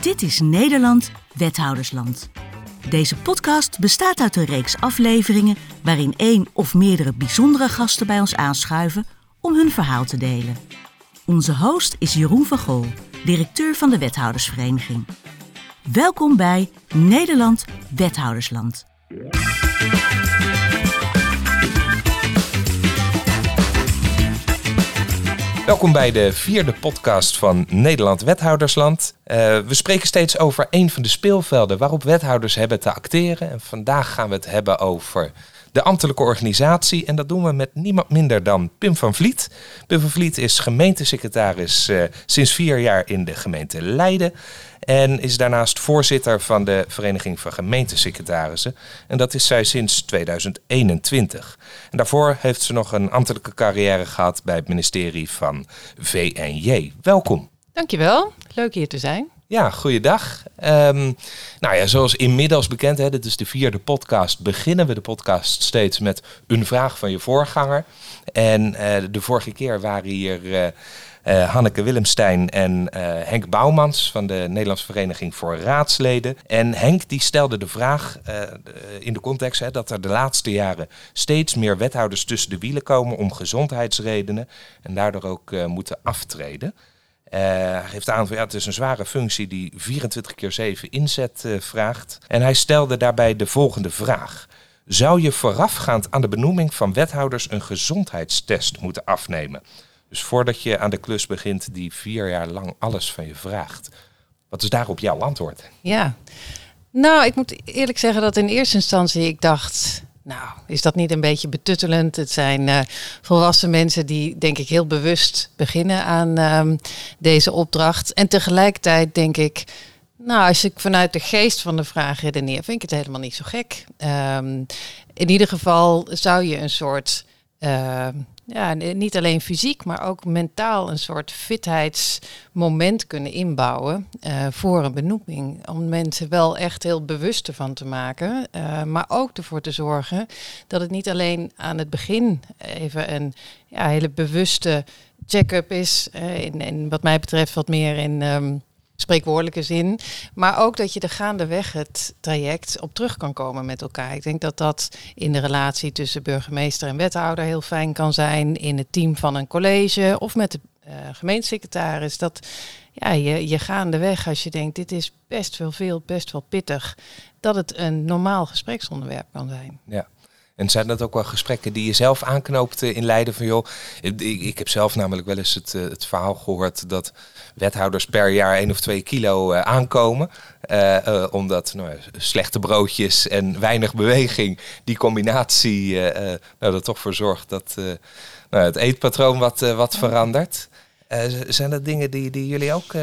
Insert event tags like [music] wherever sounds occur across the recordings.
Dit is Nederland, Wethoudersland. Deze podcast bestaat uit een reeks afleveringen waarin één of meerdere bijzondere gasten bij ons aanschuiven om hun verhaal te delen. Onze host is Jeroen van Gol, directeur van de Wethoudersvereniging. Welkom bij Nederland, Wethoudersland. Welkom bij de vierde podcast van Nederland Wethoudersland. Uh, we spreken steeds over een van de speelvelden waarop wethouders hebben te acteren. En vandaag gaan we het hebben over de ambtelijke organisatie. En dat doen we met niemand minder dan Pim van Vliet. Pim van Vliet is gemeentesecretaris uh, sinds vier jaar in de gemeente Leiden. En is daarnaast voorzitter van de Vereniging van Gemeentesecretarissen. En dat is zij sinds 2021. En daarvoor heeft ze nog een ambtelijke carrière gehad bij het ministerie van VNJ. Welkom. Dankjewel, leuk hier te zijn. Ja, goeiedag. Um, nou ja, zoals inmiddels bekend, hè, dit is de vierde podcast, beginnen we de podcast steeds met een vraag van je voorganger. En uh, de vorige keer waren hier uh, uh, Hanneke Willemstein en Henk Bouwmans van de Nederlandse Vereniging voor Raadsleden. En Henk die stelde de vraag in de context hè, dat er de laatste jaren steeds meer wethouders tussen de wielen komen om gezondheidsredenen en daardoor ook moeten aftreden. Hij geeft aan ja, het is een zware functie die 24 keer 7 inzet vraagt. En hij stelde daarbij de volgende vraag. Zou je voorafgaand aan de benoeming van wethouders een gezondheidstest moeten afnemen? Dus voordat je aan de klus begint die vier jaar lang alles van je vraagt. Wat is daarop jouw antwoord? Ja, nou, ik moet eerlijk zeggen dat in eerste instantie ik dacht, nou, is dat niet een beetje betuttelend? Het zijn uh, volwassen mensen die, denk ik, heel bewust beginnen aan um, deze opdracht. En tegelijkertijd denk ik, nou, als ik vanuit de geest van de vraag redeneer, vind ik het helemaal niet zo gek. Um, in ieder geval zou je een soort. Uh, ja, niet alleen fysiek, maar ook mentaal een soort fitheidsmoment kunnen inbouwen uh, voor een benoeming. Om mensen wel echt heel bewust ervan te maken, uh, maar ook ervoor te zorgen dat het niet alleen aan het begin even een ja, hele bewuste check-up is. Uh, in, wat mij betreft wat meer in. Um, spreekwoordelijke zin. Maar ook dat je er gaandeweg het traject op terug kan komen met elkaar. Ik denk dat dat in de relatie tussen burgemeester en wethouder heel fijn kan zijn. In het team van een college of met de uh, gemeentesecretaris. Dat ja, je, je gaandeweg, als je denkt dit is best wel veel, best wel pittig, dat het een normaal gespreksonderwerp kan zijn. Ja. En zijn dat ook wel gesprekken die je zelf aanknoopt in Leiden? Van joh, ik, ik heb zelf namelijk wel eens het, het verhaal gehoord dat wethouders per jaar één of twee kilo uh, aankomen. Uh, uh, omdat nou, slechte broodjes en weinig beweging, die combinatie nou, er toch voor zorgt dat nou, het eetpatroon wat, wat verandert. zijn dat dingen die, die jullie ook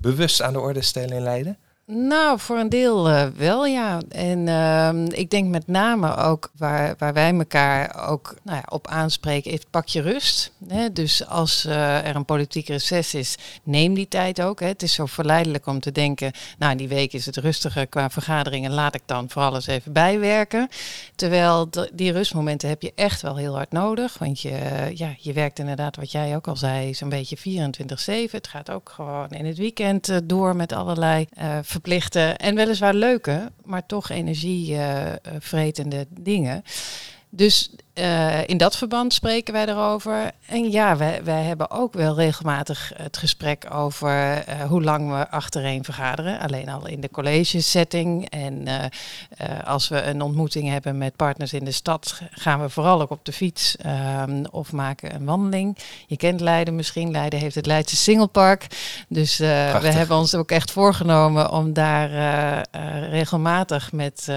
bewust aan de orde stellen in Leiden? Nou, voor een deel uh, wel, ja. En uh, ik denk met name ook waar, waar wij elkaar ook nou ja, op aanspreken, is pak je rust. Hè? Dus als uh, er een politiek reces is, neem die tijd ook. Hè? Het is zo verleidelijk om te denken, nou die week is het rustiger qua vergaderingen, laat ik dan vooral eens even bijwerken. Terwijl die rustmomenten heb je echt wel heel hard nodig. Want je, ja, je werkt inderdaad, wat jij ook al zei, zo'n beetje 24-7. Het gaat ook gewoon in het weekend uh, door met allerlei en weliswaar leuke, maar toch energievretende dingen. Dus uh, in dat verband spreken wij erover. En ja, wij, wij hebben ook wel regelmatig het gesprek over uh, hoe lang we achtereen vergaderen. Alleen al in de collegesetting. En uh, als we een ontmoeting hebben met partners in de stad, gaan we vooral ook op de fiets ehm, of maken een wandeling. Je kent Leiden misschien. Leiden heeft het Leidse Singlepark. Dus we hebben ons ook echt voorgenomen om daar regelmatig met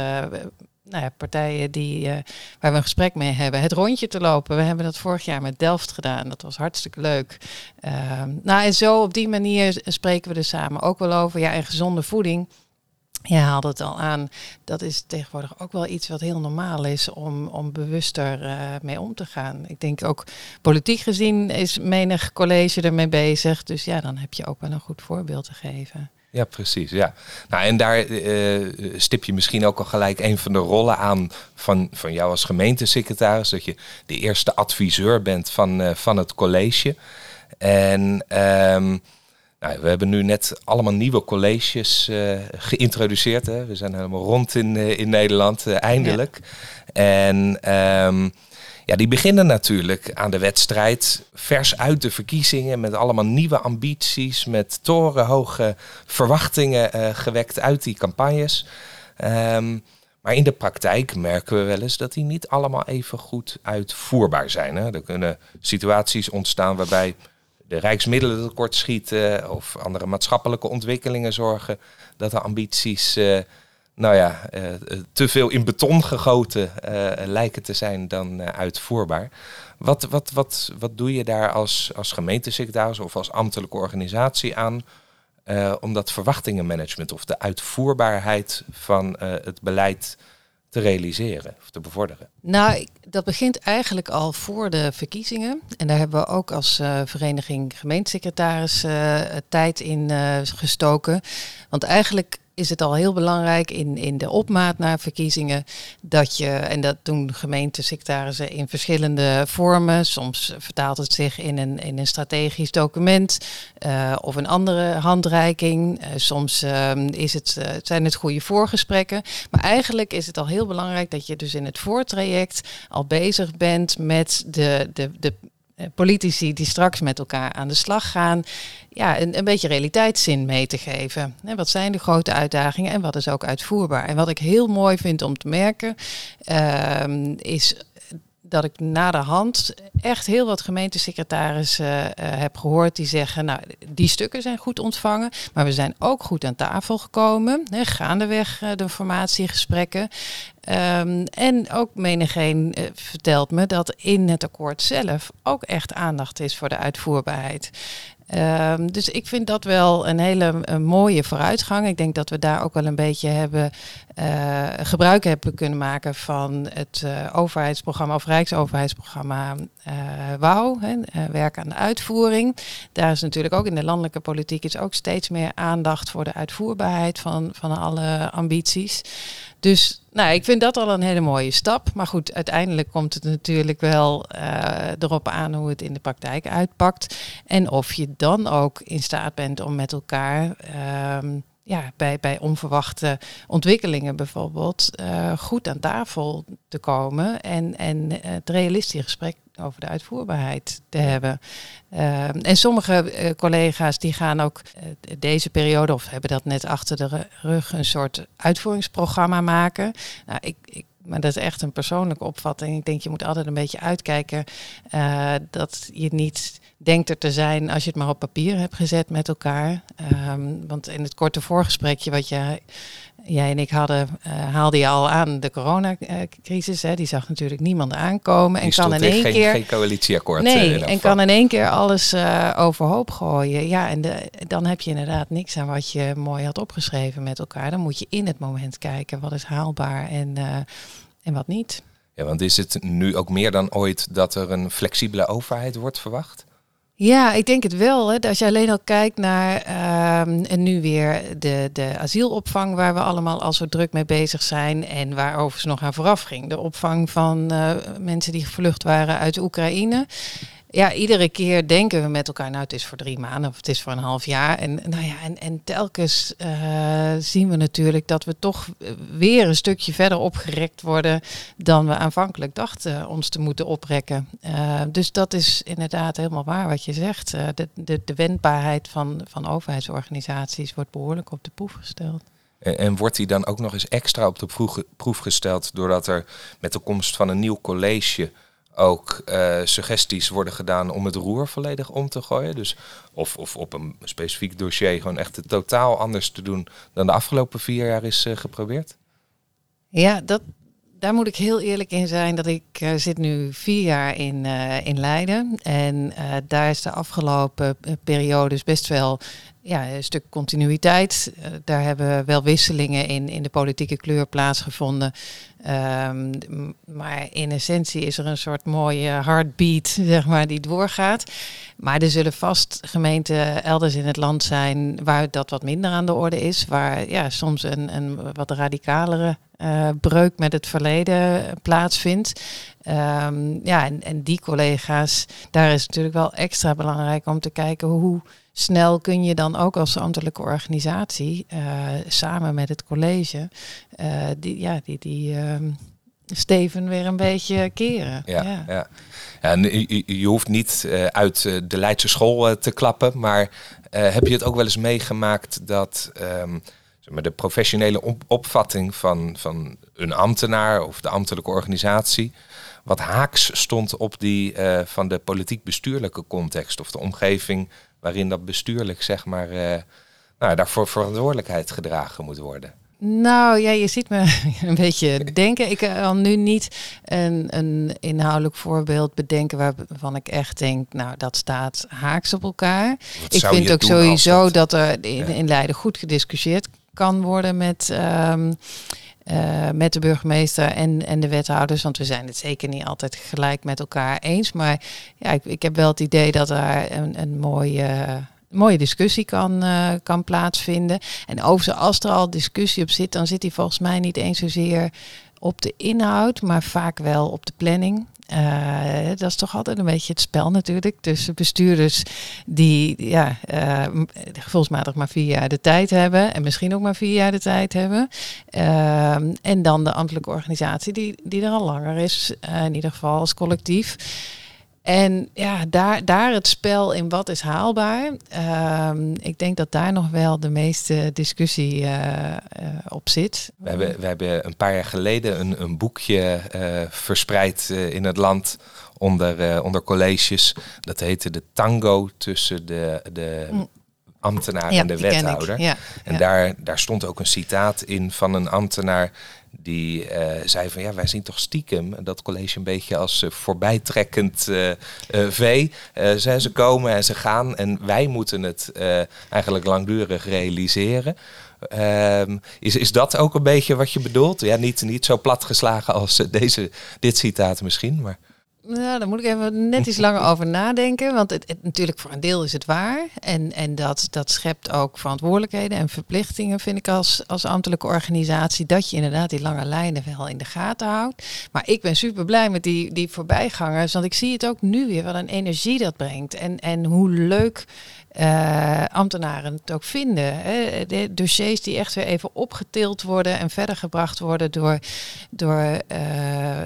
nou ja, partijen die, uh, waar we een gesprek mee hebben, het rondje te lopen. We hebben dat vorig jaar met Delft gedaan. Dat was hartstikke leuk. Uh, nou, en zo op die manier spreken we er samen ook wel over. Ja, en gezonde voeding. Je haalde het al aan. Dat is tegenwoordig ook wel iets wat heel normaal is om, om bewuster uh, mee om te gaan. Ik denk ook politiek gezien is menig college ermee bezig. Dus ja, dan heb je ook wel een goed voorbeeld te geven. Ja, precies. Ja. Nou, en daar uh, stip je misschien ook al gelijk een van de rollen aan van, van jou als gemeentesecretaris. Dat je de eerste adviseur bent van, uh, van het college. En um, Nou, we hebben nu net allemaal nieuwe colleges uh, geïntroduceerd. Hè. We zijn helemaal rond in, in Nederland, eindelijk. En um, ja, die beginnen natuurlijk aan de wedstrijd. Vers uit de verkiezingen met allemaal nieuwe ambities. Met torenhoge verwachtingen uh, gewekt uit die campagnes. Um, maar in de praktijk merken we wel eens dat die niet allemaal even goed uitvoerbaar zijn. Hè. Er kunnen situaties ontstaan waarbij de rijksmiddelen tekort schieten of andere maatschappelijke ontwikkelingen zorgen dat de ambities uh, nou ja, uh, te veel in beton gegoten uh, lijken te zijn dan uitvoerbaar. Wat, wat, wat, wat doe je daar als, als gemeentesecretaris of als ambtelijke organisatie aan om dat verwachtingenmanagement of de uitvoerbaarheid van het beleid te realiseren of te bevorderen? Nou, dat begint eigenlijk al voor de verkiezingen. En daar hebben we ook als uh, vereniging gemeentesecretaris tijd in gestoken. Want eigenlijk is het al heel belangrijk in, in de opmaat naar verkiezingen dat je, en dat doen gemeentesecretarissen in verschillende vormen. Soms vertaalt het zich in een, in een strategisch document uh, of een andere handreiking. Uh, soms uh, is het, zijn het goede voorgesprekken. Maar eigenlijk is het al heel belangrijk dat je dus in het voortraject al bezig bent met de, de, de eh, politici die straks met elkaar aan de slag gaan, ja, een, een beetje realiteitszin mee te geven. wat zijn de grote uitdagingen en wat is ook uitvoerbaar? En wat ik heel mooi vind om te merken, uh, is dat ik na de hand echt heel wat gemeentesecretarissen uh, heb gehoord die zeggen, nou, die stukken zijn goed ontvangen, maar we zijn ook goed aan tafel gekomen, hè, gaandeweg uh, de formatiegesprekken. Um, en ook menigeen uh, vertelt me dat in het akkoord zelf ook echt aandacht is voor de uitvoerbaarheid. Um, dus ik vind dat wel een hele mooie vooruitgang. Ik denk dat we daar ook wel een beetje hebben uh, gebruik hebben kunnen maken van het uh, overheidsprogramma of Rijksoverheidsprogramma uh, WOW, werk aan de uitvoering. Daar is natuurlijk ook in de landelijke politiek is ook steeds meer aandacht voor de uitvoerbaarheid van, van alle ambities. Dus nou, ik vind dat al een hele mooie stap. Maar goed, uiteindelijk komt het natuurlijk wel erop aan hoe het in de praktijk uitpakt. En of je dan ook in staat bent om met elkaar um, ja, bij, bij onverwachte ontwikkelingen bijvoorbeeld uh, goed aan tafel te komen en, en het realistische gesprek over de uitvoerbaarheid te hebben. Uh, en sommige uh, collega's die gaan ook deze periode, of hebben dat net achter de rug, een soort uitvoeringsprogramma maken. Nou, ik, ik maar dat is echt een persoonlijke opvatting. Ik denk je moet altijd een beetje uitkijken dat je niet denkt er te zijn als je het maar op papier hebt gezet met elkaar. Um, want in het korte voorgesprekje wat jij, jij en ik hadden, uh, haalde je al aan de coronacrisis. Hè, die zag natuurlijk niemand aankomen. En kan in één geen, keer. Geen coalitieakkoord. Nee, en kan in één keer alles uh, overhoop gooien. Ja, en de, dan heb je inderdaad niks aan wat je mooi had opgeschreven met elkaar. Dan moet je in het moment kijken wat is haalbaar en, uh, en wat niet. Ja, want is het nu ook meer dan ooit dat er een flexibele overheid wordt verwacht? Ja, ik denk het wel. Hè. Als je alleen al kijkt naar uh, en nu weer de, de asielopvang, waar we allemaal al zo druk mee bezig zijn. En waar overigens nog aan vooraf ging. De opvang van uh, mensen die gevlucht waren uit Oekraïne. Ja, iedere keer denken we met elkaar, nou het is voor drie maanden of het is voor een half jaar. En, nou ja, en, en telkens uh, zien we natuurlijk dat we toch weer een stukje verder opgerekt worden dan we aanvankelijk dachten ons te moeten oprekken. Uh, dus dat is inderdaad helemaal waar wat je zegt. De, de, de wendbaarheid van, van overheidsorganisaties wordt behoorlijk op de proef gesteld. En, wordt die dan ook nog eens extra op de proef gesteld doordat er met de komst van een nieuw college ook uh, suggesties worden gedaan om het roer volledig om te gooien. Dus of, of op een specifiek dossier gewoon echt totaal anders te doen dan de afgelopen vier jaar is uh, geprobeerd? Ja, dat, daar moet ik heel eerlijk in zijn dat ik uh, zit nu vier jaar in, in Leiden. En daar is de afgelopen periodes best wel ja, een stuk continuïteit. Daar hebben wel wisselingen in, in de politieke kleur plaatsgevonden. Um, maar in essentie is er een soort mooie heartbeat, zeg maar, die doorgaat. Maar er zullen vast gemeenten elders in het land zijn waar dat wat minder aan de orde is. Waar ja, soms een, een wat radicalere uh, breuk met het verleden plaatsvindt. Um, ja, en, en die collega's, daar is het natuurlijk wel extra belangrijk om te kijken hoe snel kun je dan ook als ambtelijke organisatie samen met het college die, ja, die, die ehm, steven weer een beetje keren. Ja, ja. ja. en je, je, hoeft niet uit de Leidse school te klappen, maar heb je het ook wel eens meegemaakt dat um, maar de professionele opvatting van, van een ambtenaar of de ambtelijke organisatie wat haaks stond op die uh, van de politiek-bestuurlijke context of de omgeving waarin dat bestuurlijk zeg maar uh, nou, daarvoor verantwoordelijkheid gedragen moet worden. Nou ja, je ziet me [laughs] een beetje denken. Ik kan nu niet een, een inhoudelijk voorbeeld bedenken waarvan ik echt denk, nou dat staat haaks op elkaar. ik vind ook sowieso dat, er in, in Leiden goed gediscussieerd kan worden met, um, uh, met de burgemeester en, en de wethouders. Want we zijn het zeker niet altijd gelijk met elkaar eens. Maar ja, ik, ik heb wel het idee dat er een, een mooie mooie discussie kan, uh, kan plaatsvinden. En overigens, als er al discussie op zit, dan zit die volgens mij niet eens zozeer op de inhoud, maar vaak wel op de planning. Uh, dat is toch altijd een beetje het spel natuurlijk. Tussen bestuurders die ja, uh, gevoelsmatig maar vier jaar de tijd hebben. En misschien ook maar vier jaar de tijd hebben. Uh, en dan de ambtelijke organisatie die, die er al langer is. in ieder geval als collectief. En ja, daar, daar het spel in wat is haalbaar. Uh, ik denk dat daar nog wel de meeste discussie uh, uh, op zit. We hebben, we hebben een paar jaar geleden een, een boekje uh, verspreid in het land onder, onder colleges. Dat heette de tango tussen de, de mm. ambtenaar ja, en de wethouder. Ja, en ja. Daar, daar stond ook een citaat in van een ambtenaar die uh, zei van ja, wij zien toch stiekem dat college een beetje als uh, voorbijtrekkend uh, vee. ze, ze komen en ze gaan en wij moeten het eigenlijk langdurig realiseren. Ehm, is, is dat ook een beetje wat je bedoelt? Ja, niet, niet zo platgeslagen als deze, dit citaat misschien, maar... Nou, daar moet ik even net iets langer over nadenken. Want het, het, natuurlijk voor een deel is het waar. En, en dat, dat schept ook verantwoordelijkheden en verplichtingen, vind ik als, als ambtelijke organisatie. Dat je inderdaad die lange lijnen wel in de gaten houdt. Maar ik ben super blij met die, die voorbijgangers. Want ik zie het ook nu weer, wat een energie dat brengt. En, en hoe leuk uh, ambtenaren het ook vinden. Hè. De dossiers die echt weer even opgetild worden en verder gebracht worden door, door uh,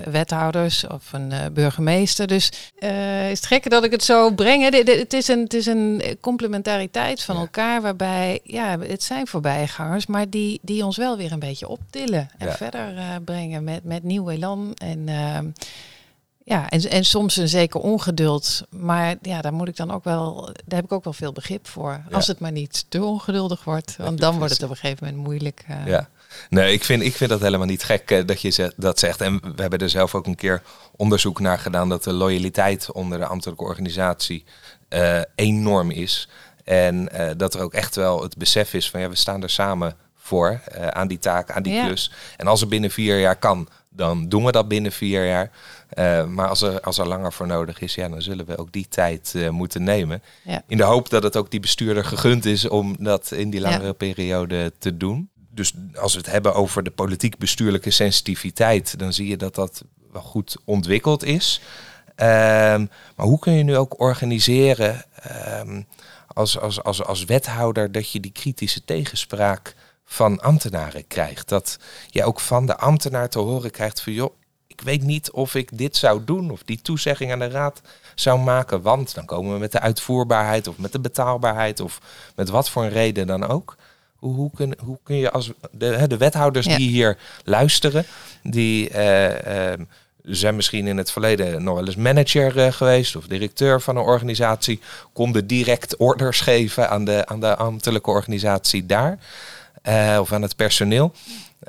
wethouders of een uh, burgemeester. Dus is het gekke dat ik het zo breng. Hè. Het is een, het is een complementariteit van elkaar waarbij, ja, het zijn voorbijgangers, maar die, die ons wel weer een beetje optillen en ja. verder brengen met, met nieuw elan en ehm, ja, en, en soms een zeker ongeduld. Maar ja, daar moet ik dan ook wel, daar heb ik ook wel veel begrip voor. Als het maar niet te ongeduldig wordt. Want dan wordt het op een gegeven moment moeilijk. Uh. Ja. Nee, ik vind, ik vind dat helemaal niet gek uh, dat je dat zegt. En we hebben er zelf ook een keer onderzoek naar gedaan dat de loyaliteit onder de ambtelijke organisatie uh, enorm is. En dat er ook echt wel het besef is van ja, we staan er samen voor aan die taak, aan die ja. klus. En als het binnen vier jaar kan, dan doen we dat binnen vier jaar. Uh, maar als er, als er langer voor nodig is, ja, dan zullen we ook die tijd uh, moeten nemen. Ja. In de hoop dat het ook die bestuurder gegund is om dat in die langere ja. periode te doen. Dus als we het hebben over de politiek-bestuurlijke sensitiviteit, dan zie je dat dat wel goed ontwikkeld is. Uh, maar hoe kun je nu ook organiseren ehm, als, als, als, als wethouder dat je die kritische tegenspraak van ambtenaren krijgt? Dat je ook van de ambtenaar te horen krijgt van joh, ik weet niet of ik dit zou doen of die toezegging aan de raad zou maken, want dan komen we met de uitvoerbaarheid of met de betaalbaarheid of met wat voor een reden dan ook. Hoe, hoe, kun, hoe kun je als de, de wethouders ja. die hier luisteren, die uh, uh, zijn misschien in het verleden nog wel eens manager uh, geweest of directeur van een organisatie, konden direct orders geven aan de, aan de ambtelijke organisatie daar of aan het personeel.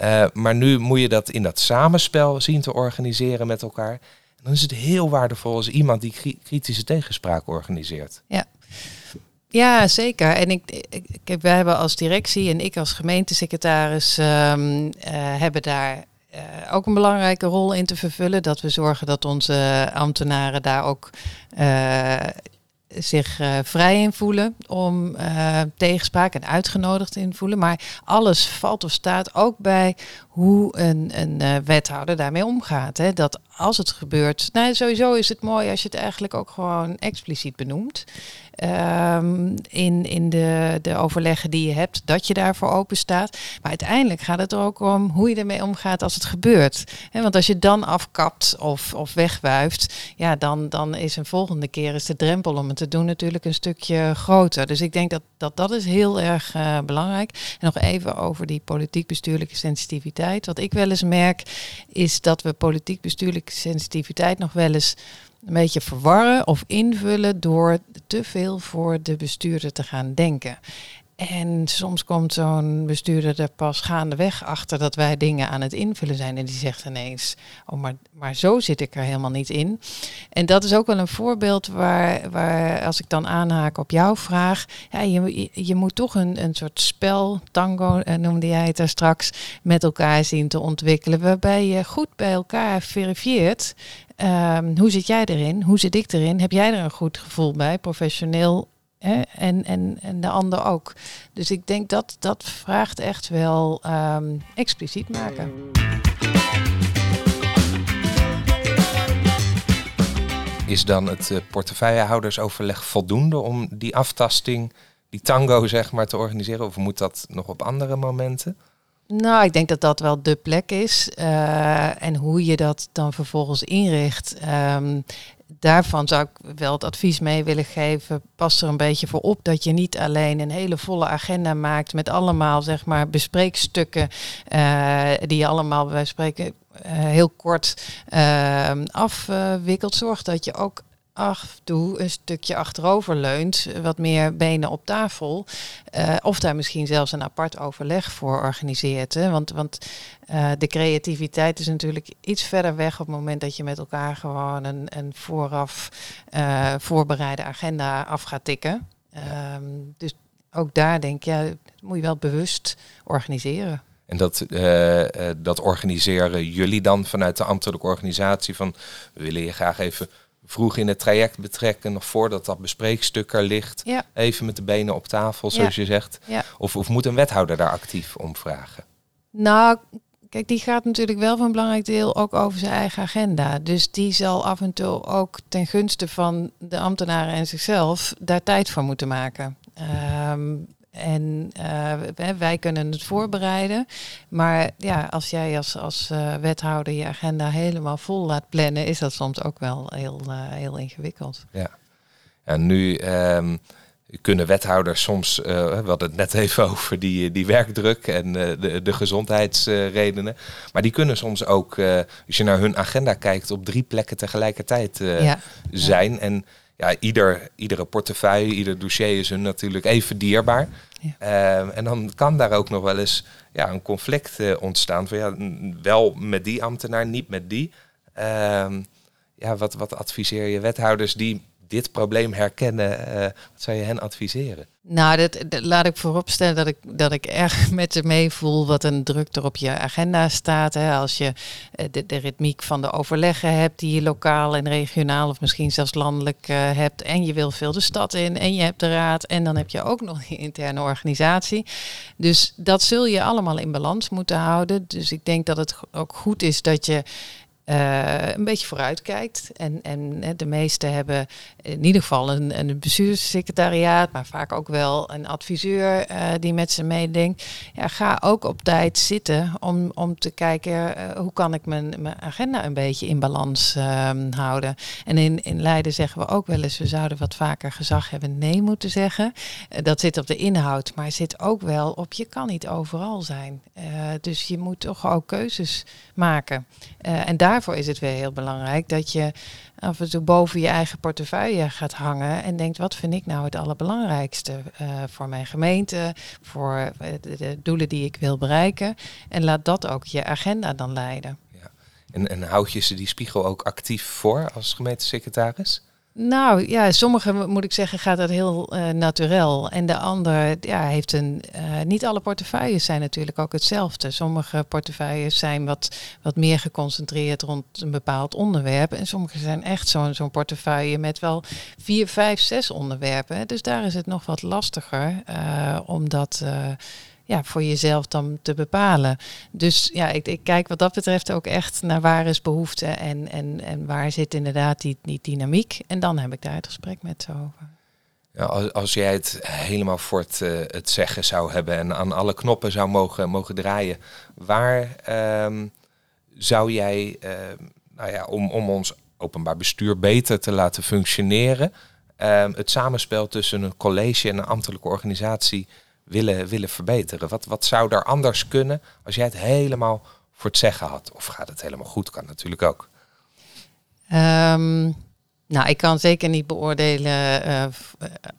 Uh, maar nu moet je dat in dat samenspel zien te organiseren met elkaar. En dan is het heel waardevol als iemand die kritische tegenspraak organiseert. Ja. Ja, zeker. En ik, ik, wij hebben als directie en ik als gemeentesecretaris um, uh, hebben daar uh, ook een belangrijke rol in te vervullen. Dat we zorgen dat onze ambtenaren daar ook zich uh, vrij in voelen om uh, tegenspraak en uitgenodigd in voelen. Maar alles valt of staat ook bij hoe een, een uh, wethouder daarmee omgaat. Hè. Dat als het gebeurt, nou sowieso is het mooi als je het eigenlijk ook gewoon expliciet benoemt. Ehm, in, in de, de overleggen die je hebt, dat je daarvoor open staat. Maar uiteindelijk gaat het er ook om hoe je ermee omgaat als het gebeurt. want als je dan afkapt of, of wegwuift, ja, dan, dan is een volgende keer is de drempel om het te doen natuurlijk een stukje groter. Dus ik denk dat dat, dat is heel erg uh, belangrijk. En nog even over die politiek-bestuurlijke sensitiviteit. Wat ik wel eens merk, is dat we politiek-bestuurlijke sensitiviteit nog wel eens een beetje verwarren of invullen door te veel voor de bestuurder te gaan denken. En soms komt zo'n bestuurder er pas gaandeweg achter dat wij dingen aan het invullen zijn. En die zegt ineens, oh maar, maar zo zit ik er helemaal niet in. En dat is ook wel een voorbeeld waar, waar als ik dan aanhaak op jouw vraag. Ja, je, je moet toch een, een soort spel, tango eh, noemde jij het daar straks, met elkaar zien te ontwikkelen. Waarbij je goed bij elkaar verifieert Um, hoe zit jij erin? Hoe zit ik erin? Heb jij er een goed gevoel bij, professioneel hè? En, en, en de ander ook? Dus ik denk dat dat vraagt echt wel um, expliciet maken. Is dan het uh, portefeuillehoudersoverleg voldoende om die aftasting, die tango zeg maar, te organiseren? Of moet dat nog op andere momenten? Nou, ik denk dat dat wel de plek is. Uh, en hoe je dat dan vervolgens inricht. Um, daarvan zou ik wel het advies mee willen geven. Pas er een beetje voor op dat je niet alleen een hele volle agenda maakt met allemaal zeg maar bespreekstukken uh, die je allemaal bij spreken uh, heel kort uh, afwikkelt. Zorg dat je ook af toe een stukje achterover leunt, wat meer benen op tafel. Uh, of daar misschien zelfs een apart overleg voor organiseert. Hè? Want, want uh, de creativiteit is natuurlijk iets verder weg op het moment dat je met elkaar gewoon een, een vooraf uh, voorbereide agenda af gaat tikken. Um, dus ook daar denk ik, ja, moet je wel bewust organiseren. En dat, uh, dat organiseren jullie dan vanuit de ambtelijke organisatie van we willen je graag even vroeg in het traject betrekken, nog voordat dat bespreekstuk er ligt. Ja. Even met de benen op tafel, zoals je zegt. Ja. Of, of moet een wethouder daar actief om vragen? Nou, kijk, die gaat natuurlijk wel voor een belangrijk deel ook over zijn eigen agenda. Dus die zal af en toe ook ten gunste van de ambtenaren en zichzelf daar tijd voor moeten maken. Um, en uh, wij kunnen het voorbereiden. Maar ja, als jij als, als uh, wethouder je agenda helemaal vol laat plannen, is dat soms ook wel heel, uh, heel ingewikkeld. Ja, en nu um, kunnen wethouders soms, we hadden het net even [laughs] over die, die werkdruk en de, de gezondheidsredenen. Maar die kunnen soms ook, als je naar hun agenda kijkt, op drie plekken tegelijkertijd ja. zijn. Ja. En ja, ieder, iedere portefeuille, ieder dossier is hun natuurlijk even dierbaar. Ja. Uh, en dan kan daar ook nog wel eens ja, een conflict uh, ontstaan. Van, ja, wel met die ambtenaar, niet met die. Uh, ja, wat, wat adviseer je wethouders die dit probleem herkennen, uh, wat zou je hen adviseren? Nou, dat, laat ik vooropstellen dat ik, dat ik erg [laughs] met ze meevoel wat een druk er op je agenda staat. Hè. Als je eh, de, de ritmiek van de overleggen hebt die je lokaal en regionaal of misschien zelfs landelijk uh, hebt. En je wil veel de stad in en je hebt de raad en dan heb je ook nog die interne organisatie. Dus dat zul je allemaal in balans moeten houden. Dus ik denk dat het ook goed is dat je uh, een beetje vooruit kijkt. En, en de meesten hebben in ieder geval een, een bestuurssecretariaat, maar vaak ook wel een adviseur uh, die met ze meedenkt. Ja, ga ook op tijd zitten om, om te kijken uh, hoe kan ik mijn, mijn agenda een beetje in balans houden. En in, in Leiden zeggen we ook wel eens, we zouden wat vaker gezag hebben nee moeten zeggen. dat zit op de inhoud, maar zit ook wel op je kan niet overal zijn. dus je moet toch ook keuzes maken. en daar daarvoor is het weer heel belangrijk dat je af en toe boven je eigen portefeuille gaat hangen en denkt, wat vind ik nou het allerbelangrijkste uh, voor mijn gemeente, voor eh, de, de, doelen die ik wil bereiken. En laat dat ook je agenda dan leiden. Ja. En, en houd je ze die spiegel ook actief voor als gemeentesecretaris? Nou ja, sommige moet ik zeggen gaat dat heel uh, naturel. En de ander ja, heeft een. Uh, niet alle portefeuilles zijn natuurlijk ook hetzelfde. Sommige portefeuilles zijn wat, wat meer geconcentreerd rond een bepaald onderwerp. En sommige zijn echt zo'n zo'n portefeuille met wel vier, vijf, zes onderwerpen. Dus daar is het nog wat lastiger uh, om dat ja, voor jezelf dan te bepalen. Dus ja, ik, ik, kijk wat dat betreft ook echt naar waar is behoefte en, en, en waar zit inderdaad die, die dynamiek. En dan heb ik daar het gesprek met ze over. Ja, als, als jij het helemaal voor het, het zeggen zou hebben en aan alle knoppen zou mogen, mogen draaien, waar um, zou jij, uh, nou ja, om, om ons openbaar bestuur beter te laten functioneren, uh, het samenspel tussen een college en een ambtelijke organisatie willen, willen verbeteren? Wat, wat zou daar anders kunnen als jij het helemaal voor het zeggen had? Of gaat het helemaal goed? Kan natuurlijk ook. Um, nou, ik kan zeker niet beoordelen, uh,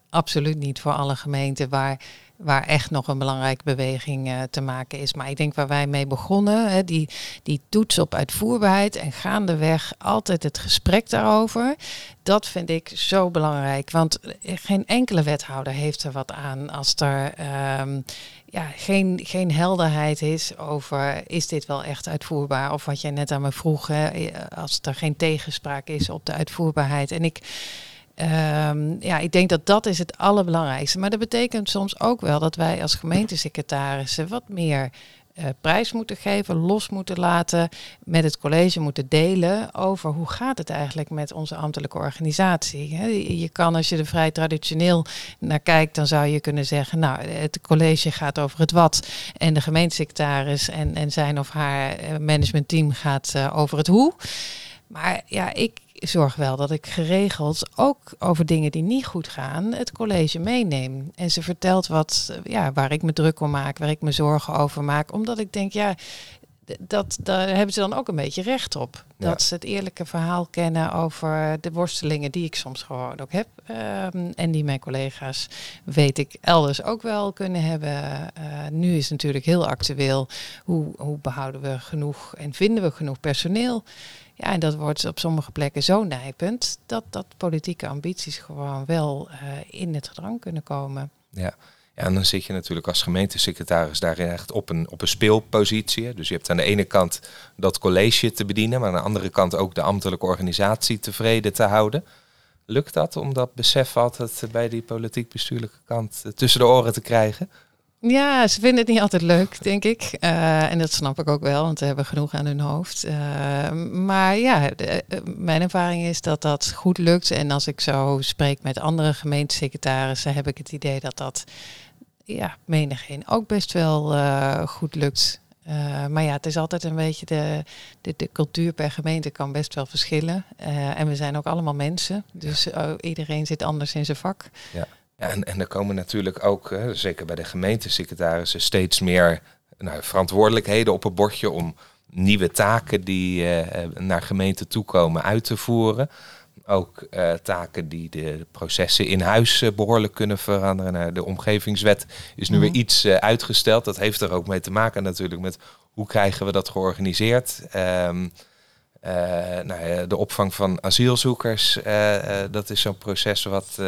absoluut niet voor alle gemeenten waar waar echt nog een belangrijke beweging uh, te maken is. Maar ik denk waar wij mee begonnen, hè, die, die toets op uitvoerbaarheid en gaandeweg altijd het gesprek daarover. Dat vind ik zo belangrijk. Want geen enkele wethouder heeft er wat aan als er um, ja, geen, geen helderheid is over is dit wel echt uitvoerbaar. Of wat jij net aan me vroeg, hè, als er geen tegenspraak is op de uitvoerbaarheid. En ik Um, ja, ik denk dat dat is het allerbelangrijkste. Maar dat betekent soms ook wel dat wij als gemeentesecretarissen wat meer uh, prijs moeten geven, los moeten laten, met het college moeten delen over hoe gaat het eigenlijk met onze ambtelijke organisatie. Je kan als je er vrij traditioneel naar kijkt, dan zou je kunnen zeggen, nou, het college gaat over het wat en de gemeentesecretaris en, en zijn of haar eh, managementteam gaat uh, over het hoe. Maar ja, ik, zorg wel dat ik geregeld ook over dingen die niet goed gaan het college meeneem. En ze vertelt wat, ja, waar ik me druk om maak, waar ik me zorgen over maak. Omdat ik denk, ja, dat, daar hebben ze dan ook een beetje recht op. Dat ze het eerlijke verhaal kennen over de worstelingen die ik soms gewoon ook heb. Ehm, en die mijn collega's, weet ik, elders ook wel kunnen hebben. Uh, nu is natuurlijk heel actueel. Hoe, hoe behouden we genoeg en vinden we genoeg personeel? Ja, en dat wordt op sommige plekken zo nijpend dat, dat politieke ambities gewoon wel uh, in het gedrang kunnen komen. Ja. ja, en dan zit je natuurlijk als gemeentesecretaris daarin echt op een, op een speelpositie. Dus je hebt aan de ene kant dat college te bedienen, maar aan de andere kant ook de ambtelijke organisatie tevreden te houden. Lukt dat om dat besef altijd bij die politiek-bestuurlijke kant tussen de oren te krijgen? Ja, ze vinden het niet altijd leuk, denk ik. Uh, en dat snap ik ook wel, want ze hebben genoeg aan hun hoofd. Uh, maar ja, de, eh, mijn ervaring is dat dat goed lukt. En als ik zo spreek met andere gemeentesecretarissen, heb ik het idee dat dat ja, menigeen ook best wel uh, goed lukt. maar ja, het is altijd een beetje de, de, de cultuur per gemeente kan best wel verschillen. en we zijn ook allemaal mensen, dus iedereen zit anders in zijn vak. Ja. Ja, en, en er komen natuurlijk ook, zeker bij de gemeentesecretarissen, steeds meer nou, verantwoordelijkheden op het bordje om nieuwe taken die uh, naar gemeenten toekomen uit te voeren. Ook uh, taken die de processen in huis uh, behoorlijk kunnen veranderen. Nou, de omgevingswet is nu weer mhm. iets uitgesteld. Dat heeft er ook mee te maken natuurlijk met hoe krijgen we dat georganiseerd. Um, nou, de opvang van asielzoekers, dat is zo'n proces wat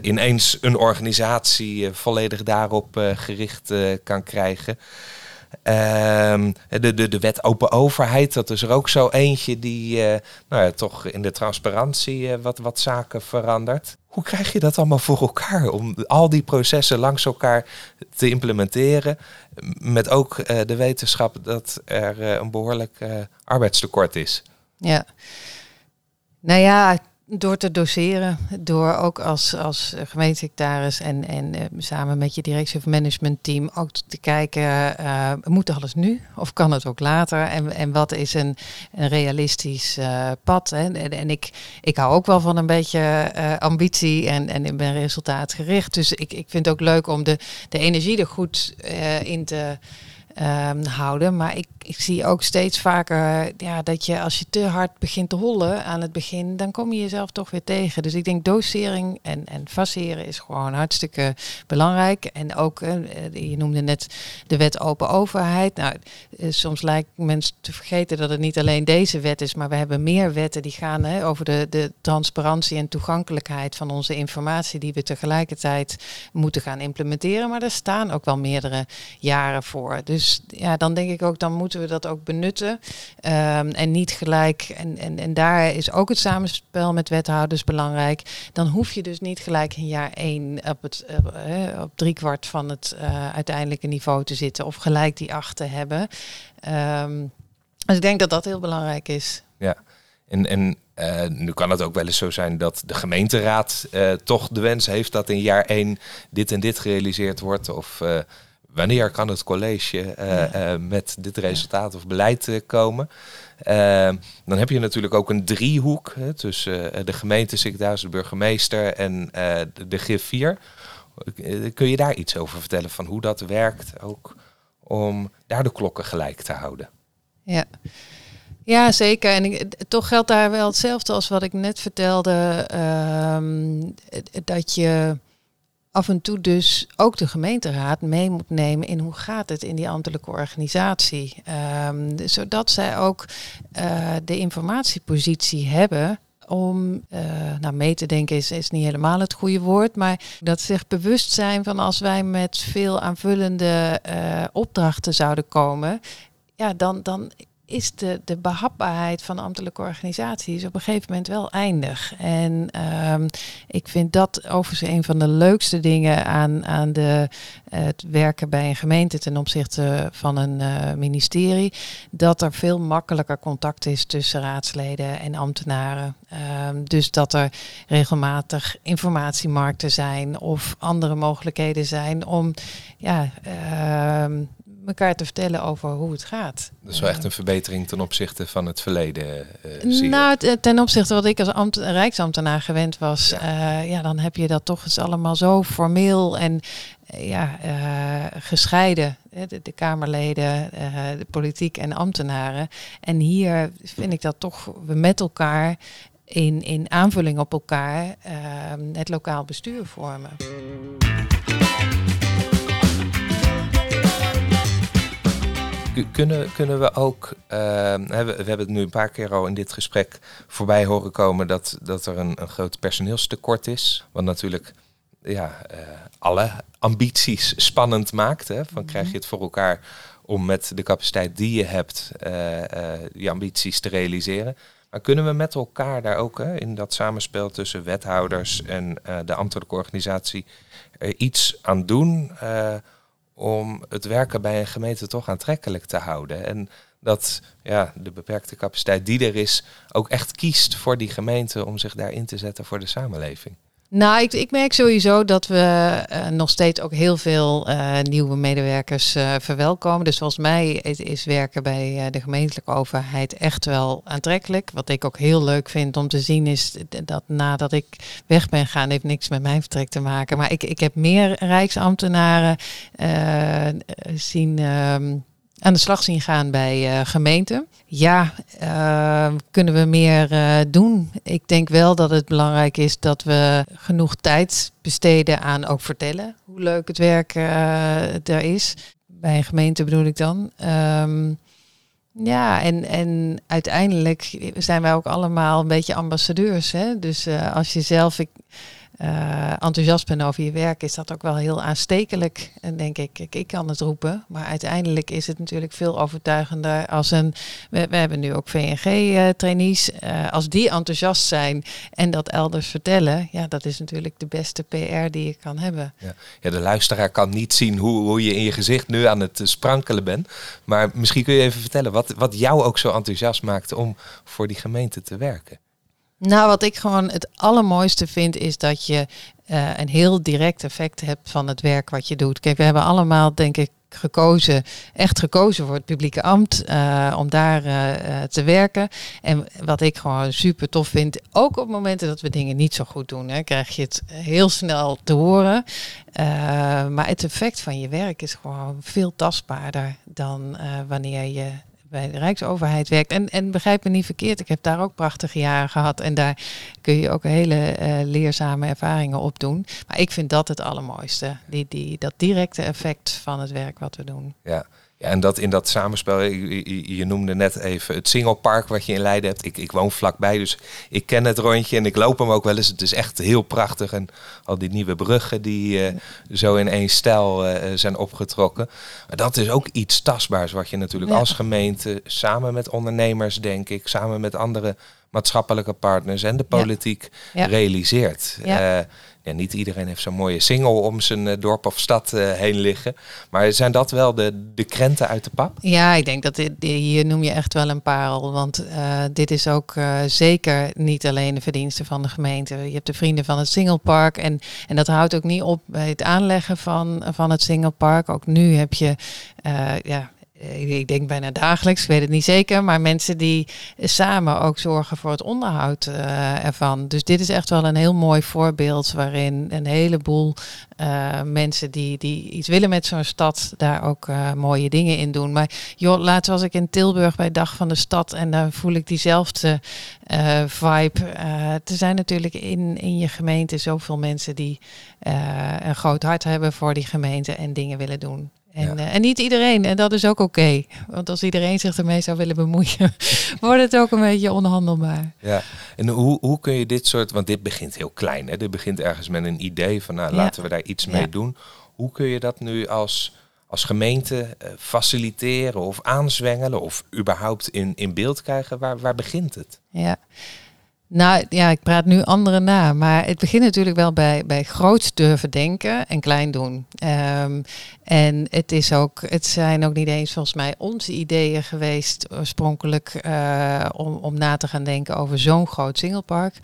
ineens een organisatie volledig daarop gericht kan krijgen. Ehm, de, de, de wet open overheid, dat is er ook zo eentje die nou ja, toch in de transparantie wat, wat zaken verandert. Hoe krijg je dat allemaal voor elkaar om al die processen langs elkaar te implementeren? Met ook de wetenschap dat er een behoorlijk arbeidstekort is. Ja, nou ja, door te doseren, door ook als, als gemeentesecretaris en, en uh, samen met je directie of managementteam ook te kijken, uh, moet alles nu of kan het ook later? En, en wat is een, een realistisch uh, pad? Hè? En, en, ik, ik hou ook wel van een beetje ambitie en, en ik ben resultaatgericht. Dus ik, ik vind het ook leuk om de, de energie er goed in te um, houden. Maar ik, ik zie ook steeds vaker ja, dat je als je te hard begint te hollen aan het begin, dan kom je jezelf toch weer tegen. Dus ik denk dosering en, en faceren is gewoon hartstikke belangrijk. En ook, uh, je noemde net de wet open overheid. Nou, uh, soms lijkt mensen te vergeten dat het niet alleen deze wet is, maar we hebben meer wetten die gaan hè, over de, de transparantie en toegankelijkheid van onze informatie die we tegelijkertijd moeten gaan implementeren. Maar er staan ook wel meerdere jaren voor. Dus dus ja, dan denk ik ook, dan moeten we dat ook benutten. Ehm, en niet gelijk, en, en, en daar is ook het samenspel met wethouders belangrijk. Dan hoef je dus niet gelijk in jaar één op, het, uh, op driekwart van het uh, uiteindelijke niveau te zitten. Of gelijk die acht te hebben. Um, dus ik denk dat dat heel belangrijk is. Ja, en, en uh, nu kan het ook wel eens zo zijn dat de gemeenteraad toch de wens heeft dat in jaar één dit en dit gerealiseerd wordt. Of wanneer kan het college ja. met dit resultaat of beleid komen. dan heb je natuurlijk ook een driehoek hè, tussen de gemeentesecretaris, de burgemeester en de, de GIF 4. Kun je daar iets over vertellen van hoe dat werkt ook om daar de klokken gelijk te houden? Ja. Ja, zeker. En ik, toch geldt daar wel hetzelfde als wat ik net vertelde. Uh, dat je af en toe dus ook de gemeenteraad mee moet nemen in hoe gaat het in die ambtelijke organisatie. Um, zodat zij ook uh, de informatiepositie hebben om uh, nou, mee te denken is, is niet helemaal het goede woord, maar dat zich bewust zijn van als wij met veel aanvullende uh, opdrachten zouden komen, ja, dan, dan is de, de behapbaarheid van ambtelijke organisaties op een gegeven moment wel eindig. En um, ik vind dat overigens een van de leukste dingen aan, aan de, het werken bij een gemeente ten opzichte van een uh, ministerie. Dat er veel makkelijker contact is tussen raadsleden en ambtenaren. Um, dus dat er regelmatig informatiemarkten zijn of andere mogelijkheden zijn om ja, uh, elkaar te vertellen over hoe het gaat. Dat is wel echt een verbetering ten opzichte van het verleden. Uh, nou, ten opzichte wat ik als ambt, rijksambtenaar gewend was, ja. Uh, ja, dan heb je dat toch eens allemaal zo formeel en uh, ja, gescheiden. De, de Kamerleden, de politiek en ambtenaren. En hier vind ik dat toch we met elkaar in, in aanvulling op elkaar het lokaal bestuur vormen. Kunnen, kunnen we ook, uh, we, hebben het nu een paar keer al in dit gesprek voorbij horen komen dat, dat er een, een groot personeelstekort is. Wat natuurlijk ja, uh, alle ambities spannend maakt. Hè? Van krijg je het voor elkaar om met de capaciteit die je hebt, uh, die ambities te realiseren. Maar kunnen we met elkaar daar ook hè, in dat samenspel tussen wethouders en de ambtelijke organisatie iets aan doen? Om het werken bij een gemeente toch aantrekkelijk te houden. En dat ja, de beperkte capaciteit die er is ook echt kiest voor die gemeente om zich daarin te zetten voor de samenleving. Nou, ik, ik merk sowieso dat we uh, nog steeds ook heel veel uh, nieuwe medewerkers uh, verwelkomen. Dus volgens mij is, werken bij de gemeentelijke overheid echt wel aantrekkelijk. Wat ik ook heel leuk vind om te zien is dat nadat ik weg ben gaan, heeft niks met mijn vertrek te maken. Maar ik, ik heb meer rijksambtenaren zien. Ehm, aan de slag zien gaan bij uh, gemeenten. Ja, uh, kunnen we meer uh, doen? Ik denk wel dat het belangrijk is dat we genoeg tijd besteden aan ook vertellen hoe leuk het werk er is. Bij een gemeente bedoel ik dan. Um, ja, en, en uiteindelijk zijn wij ook allemaal een beetje ambassadeurs. Hè? Dus als je zelf, ik, uh, enthousiast ben over je werk, is dat ook wel heel aanstekelijk. En denk ik, ik, ik kan het roepen. Maar uiteindelijk is het natuurlijk veel overtuigender als een. We, hebben nu ook VNG-trainees. Uh, uh, als die enthousiast zijn en dat elders vertellen, ja, dat is natuurlijk de beste PR die je kan hebben. Ja, ja de luisteraar kan niet zien hoe, hoe je in je gezicht nu aan het sprankelen bent. Maar misschien kun je even vertellen wat, wat jou ook zo enthousiast maakt om voor die gemeente te werken. Nou, wat ik gewoon het allermooiste vind, is dat je uh, een heel direct effect hebt van het werk wat je doet. Kijk, we hebben allemaal, denk ik, gekozen, echt gekozen voor het publieke ambt, uh, om daar uh, te werken. En wat ik gewoon super tof vind, ook op momenten dat we dingen niet zo goed doen, hè, krijg je het heel snel te horen. maar het effect van je werk is gewoon veel tastbaarder dan wanneer je bij de Rijksoverheid werkt. En, en begrijp me niet verkeerd, ik heb daar ook prachtige jaren gehad. En daar kun je ook hele uh, leerzame ervaringen op doen. Maar ik vind dat het allermooiste. Die, die, dat directe effect van het werk wat we doen. Ja, Ja, en dat in dat samenspel, je, je, noemde net even het Singelpark wat je in Leiden hebt. Ik, ik woon vlakbij, dus ik ken het rondje en ik loop hem ook wel eens. Het is echt heel prachtig. En al die nieuwe bruggen die uh, zo in één stijl uh, zijn opgetrokken. Maar dat is ook iets tastbaars wat je natuurlijk als gemeente samen met ondernemers, denk ik, samen met andere maatschappelijke partners en de politiek realiseert. Ja. Uh, ja, niet iedereen heeft zo'n mooie single om zijn uh, dorp of stad uh, heen liggen. Maar zijn dat wel de, de krenten uit de pap? Ja, ik denk dat hier noem je echt wel een parel. Want uh, dit is ook zeker niet alleen de verdienste van de gemeente. Je hebt de vrienden van het Singlepark. En, en dat houdt ook niet op bij het aanleggen van, van het Singlepark. Ook nu heb je ja, eh, ik denk bijna dagelijks, ik weet het niet zeker, maar mensen die samen ook zorgen voor het onderhoud uh, ervan. Dus dit is echt wel een heel mooi voorbeeld waarin een heleboel uh, mensen die, die iets willen met zo'n stad daar ook mooie dingen in doen. Maar joh, laatst was ik in Tilburg bij Dag van de Stad en daar voel ik diezelfde vibe. er zijn natuurlijk in, in je gemeente zoveel mensen die een groot hart hebben voor die gemeente en dingen willen doen. En, eh, en niet iedereen, en dat is ook oké. Want als iedereen zich ermee zou willen bemoeien, [laughs] wordt het ook een beetje onhandelbaar. Ja, en hoe, hoe kun je dit soort, want dit begint heel klein, hè? dit begint ergens met een idee van nou, laten we daar iets mee doen. Hoe kun je dat nu als, als gemeente uh, faciliteren of aanzwengelen of überhaupt in, in beeld krijgen? Waar, waar begint het? Ja, nou ja, ik praat nu anderen na, maar het begint natuurlijk wel bij, bij groot durven denken en klein doen. Um, en het, is ook, het zijn ook niet eens volgens mij onze ideeën geweest oorspronkelijk uh, om, om na te gaan denken over zo'n groot singlepark.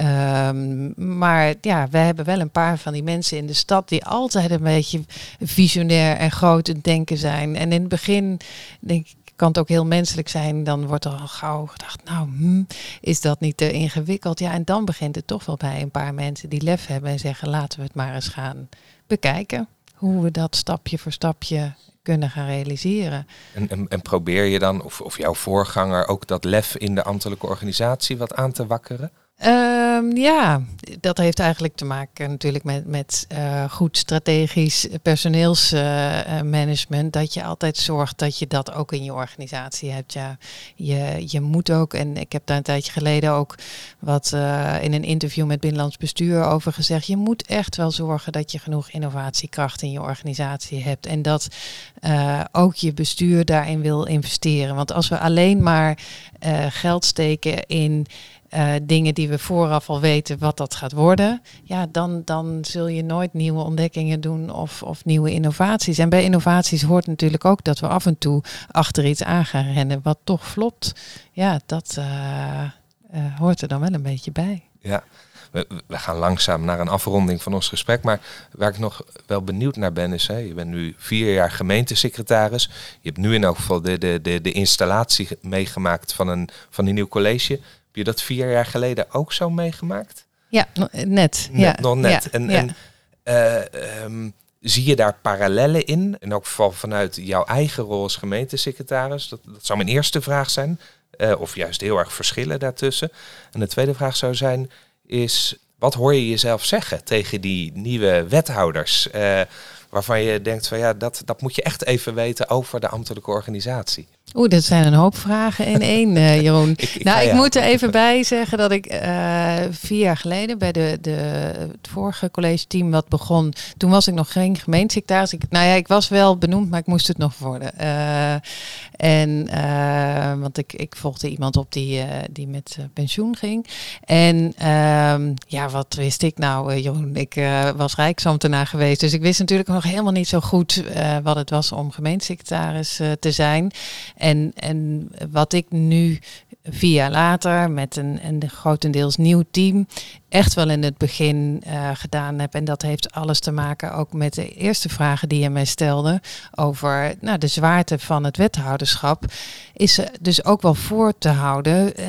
Um, maar ja, we hebben wel een paar van die mensen in de stad die altijd een beetje visionair en groot denken zijn. En in het begin denk ik, kan het ook heel menselijk zijn. Dan wordt er al gauw gedacht, nou, hm, is dat niet te ingewikkeld? Ja, en dan begint het toch wel bij een paar mensen die lef hebben en zeggen, laten we het maar eens gaan bekijken. Hoe we dat stapje voor stapje kunnen gaan realiseren. En, en, en probeer je dan, of, of jouw voorganger, ook dat lef in de ambtelijke organisatie wat aan te wakkeren? Um, ja, dat heeft eigenlijk te maken natuurlijk met, met uh, goed strategisch personeelsmanagement. Dat je altijd zorgt dat je dat ook in je organisatie hebt. Ja, je, je moet ook, en ik heb daar een tijdje geleden ook wat uh, in een interview met Binnenlands Bestuur over gezegd. Je moet echt wel zorgen dat je genoeg innovatiekracht in je organisatie hebt. En dat ook je bestuur daarin wil investeren. Want als we alleen maar geld steken in uh, dingen die we vooraf al weten wat dat gaat worden, ja, dan, dan zul je nooit nieuwe ontdekkingen doen of, of nieuwe innovaties. En bij innovaties hoort natuurlijk ook dat we af en toe achter iets aan gaan rennen wat toch flopt. Ja, dat uh, uh, hoort er dan wel een beetje bij. Ja. We, we, gaan langzaam naar een afronding van ons gesprek. Maar waar ik nog wel benieuwd naar ben, is: hè, je bent nu vier jaar gemeentesecretaris. Je hebt nu in elk geval de, de, de, de installatie meegemaakt van een, van een nieuw college je dat vier jaar geleden ook zo meegemaakt? Ja, net. ja. Nog net. en, en uh, um, zie je daar parallellen in? In elk geval vanuit jouw eigen rol als gemeentesecretaris. Dat, dat zou mijn eerste vraag zijn. Uh, of juist heel erg verschillen daartussen. En de tweede vraag zou zijn, is wat hoor je jezelf zeggen tegen die nieuwe wethouders? Uh, waarvan je denkt van ja, dat, dat moet je echt even weten over de ambtelijke organisatie. Oeh, dat zijn een hoop vragen in [laughs] één, uh, Jeroen. ik, nou, ik moet er even bij zeggen dat ik uh, vier jaar geleden bij de, de, het vorige college team wat begon, toen was ik nog geen gemeentesecretaris. Ik, nou ja, ik was wel benoemd, maar ik moest het nog worden. Uh, en, want ik, ik volgde iemand op die, die met pensioen ging. En ehm, ja, wat wist ik nou, Jeroen? Ik was rijksambtenaar geweest, dus ik wist natuurlijk nog helemaal niet zo goed wat het was om gemeentesecretaris te zijn. En, en wat ik nu vier jaar later met een, een grotendeels nieuw team echt wel in het begin uh, gedaan heb. En dat heeft alles te maken ook met de eerste vragen die je mij stelde over nou, de zwaarte van het wethouderschap. Is dus ook wel voor te houden uh,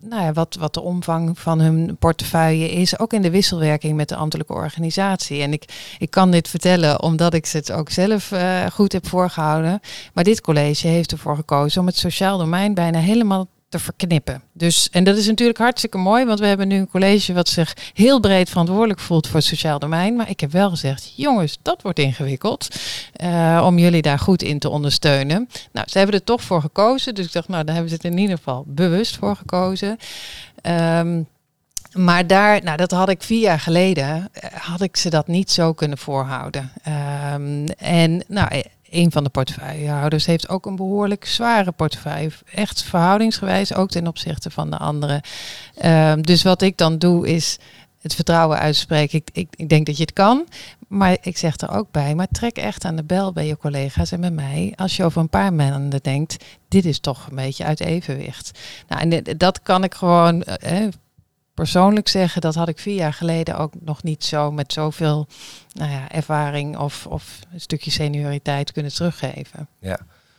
nou ja, wat, wat de omvang van hun portefeuille is. Ook in de wisselwerking met de ambtelijke organisatie. En ik, ik kan dit vertellen omdat ik het ook zelf uh, goed heb voorgehouden. Maar dit college heeft ervoor gekozen om het sociaal domein bijna helemaal te verknippen. Dus, en dat is natuurlijk hartstikke mooi, want we hebben nu een college wat zich heel breed verantwoordelijk voelt voor het sociaal domein. Maar ik heb wel gezegd, jongens, dat wordt ingewikkeld uh, om jullie daar goed in te ondersteunen. Nou, ze hebben er toch voor gekozen, dus ik dacht, nou, daar hebben ze het in ieder geval bewust voor gekozen. Um, maar daar, nou, dat had ik vier jaar geleden, eh, had ik ze dat niet zo kunnen voorhouden. Um, en nou, een van de portefeuillehouders heeft ook een behoorlijk zware portefeuille. Echt verhoudingsgewijs, ook ten opzichte van de anderen. Um, dus wat ik dan doe is het vertrouwen uitspreken. Ik, ik, ik, denk dat je het kan. Maar ik zeg er ook bij, maar trek echt aan de bel bij je collega's en bij mij. Als je over een paar maanden denkt, dit is toch een beetje uit evenwicht. Nou, en dat kan ik gewoon eh, persoonlijk zeggen, dat had ik vier jaar geleden ook nog niet zo met zoveel nou ja, ervaring of, of een stukje senioriteit kunnen teruggeven. Ja,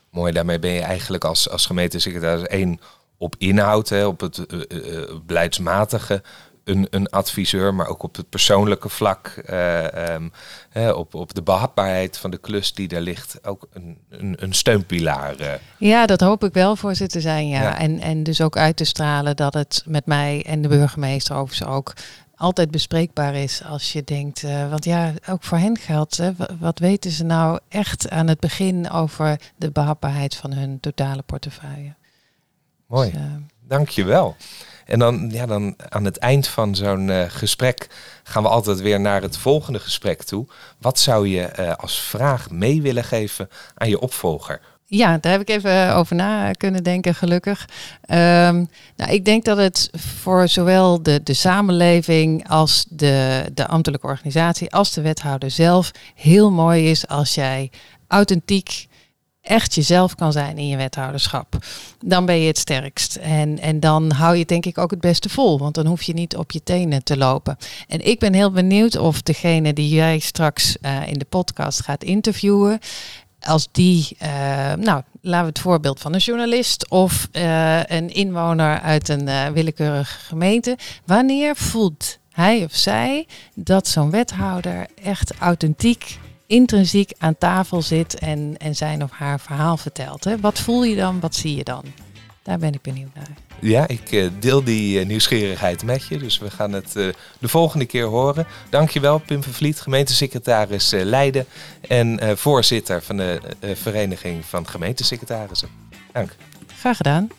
mooi. Daarmee ben je eigenlijk als, als gemeentesecretaris één op inhoud, hè, op het uh, uh, beleidsmatige een, een adviseur, maar ook op het persoonlijke vlak, uh, op, op de behapbaarheid van de klus die daar ligt, ook een, een, een steunpilaar. Uh. Ja, dat hoop ik wel voor ze te zijn, ja. En, en dus ook uit te stralen dat het met mij en de burgemeester overigens ook altijd bespreekbaar is als je denkt, uh, want ja, ook voor hen geldt, hè, wat weten ze nou echt aan het begin over de behapbaarheid van hun totale portefeuille. Mooi, dus, dank je wel. En dan, ja, dan aan het eind van zo'n uh, gesprek gaan we altijd weer naar het volgende gesprek toe. Wat zou je uh, als vraag mee willen geven aan je opvolger? Ja, daar heb ik even over na kunnen denken, gelukkig. Um, nou, ik denk dat het voor zowel de, de samenleving als de, de ambtelijke organisatie, als de wethouder zelf heel mooi is als jij authentiek echt jezelf kan zijn in je wethouderschap, dan ben je het sterkst. En, en dan hou je denk ik ook het beste vol, want dan hoef je niet op je tenen te lopen. En ik ben heel benieuwd of degene die jij straks uh, in de podcast gaat interviewen, als die, uh, nou, laten we het voorbeeld van een journalist of uh, een inwoner uit een willekeurige gemeente, wanneer voelt hij of zij dat zo'n wethouder echt authentiek intrinsiek aan tafel zit en, en zijn of haar verhaal vertelt. Hè? Wat voel je dan? Wat zie je dan? Daar ben ik benieuwd naar. Ja, ik uh, deel die uh, nieuwsgierigheid met je. Dus we gaan het uh, de volgende keer horen. Dankjewel, Pim Vervliet, gemeentesecretaris Leiden en voorzitter van de Vereniging van Gemeentesecretarissen. Dank. Graag gedaan.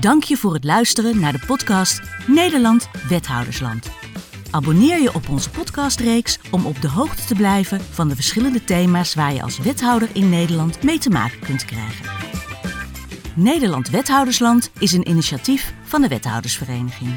Dank je voor het luisteren naar de podcast Nederland Wethoudersland. Abonneer je op onze podcastreeks om op de hoogte te blijven van de verschillende thema's waar je als wethouder in Nederland mee te maken kunt krijgen. Nederland Wethoudersland is een initiatief van de Wethoudersvereniging.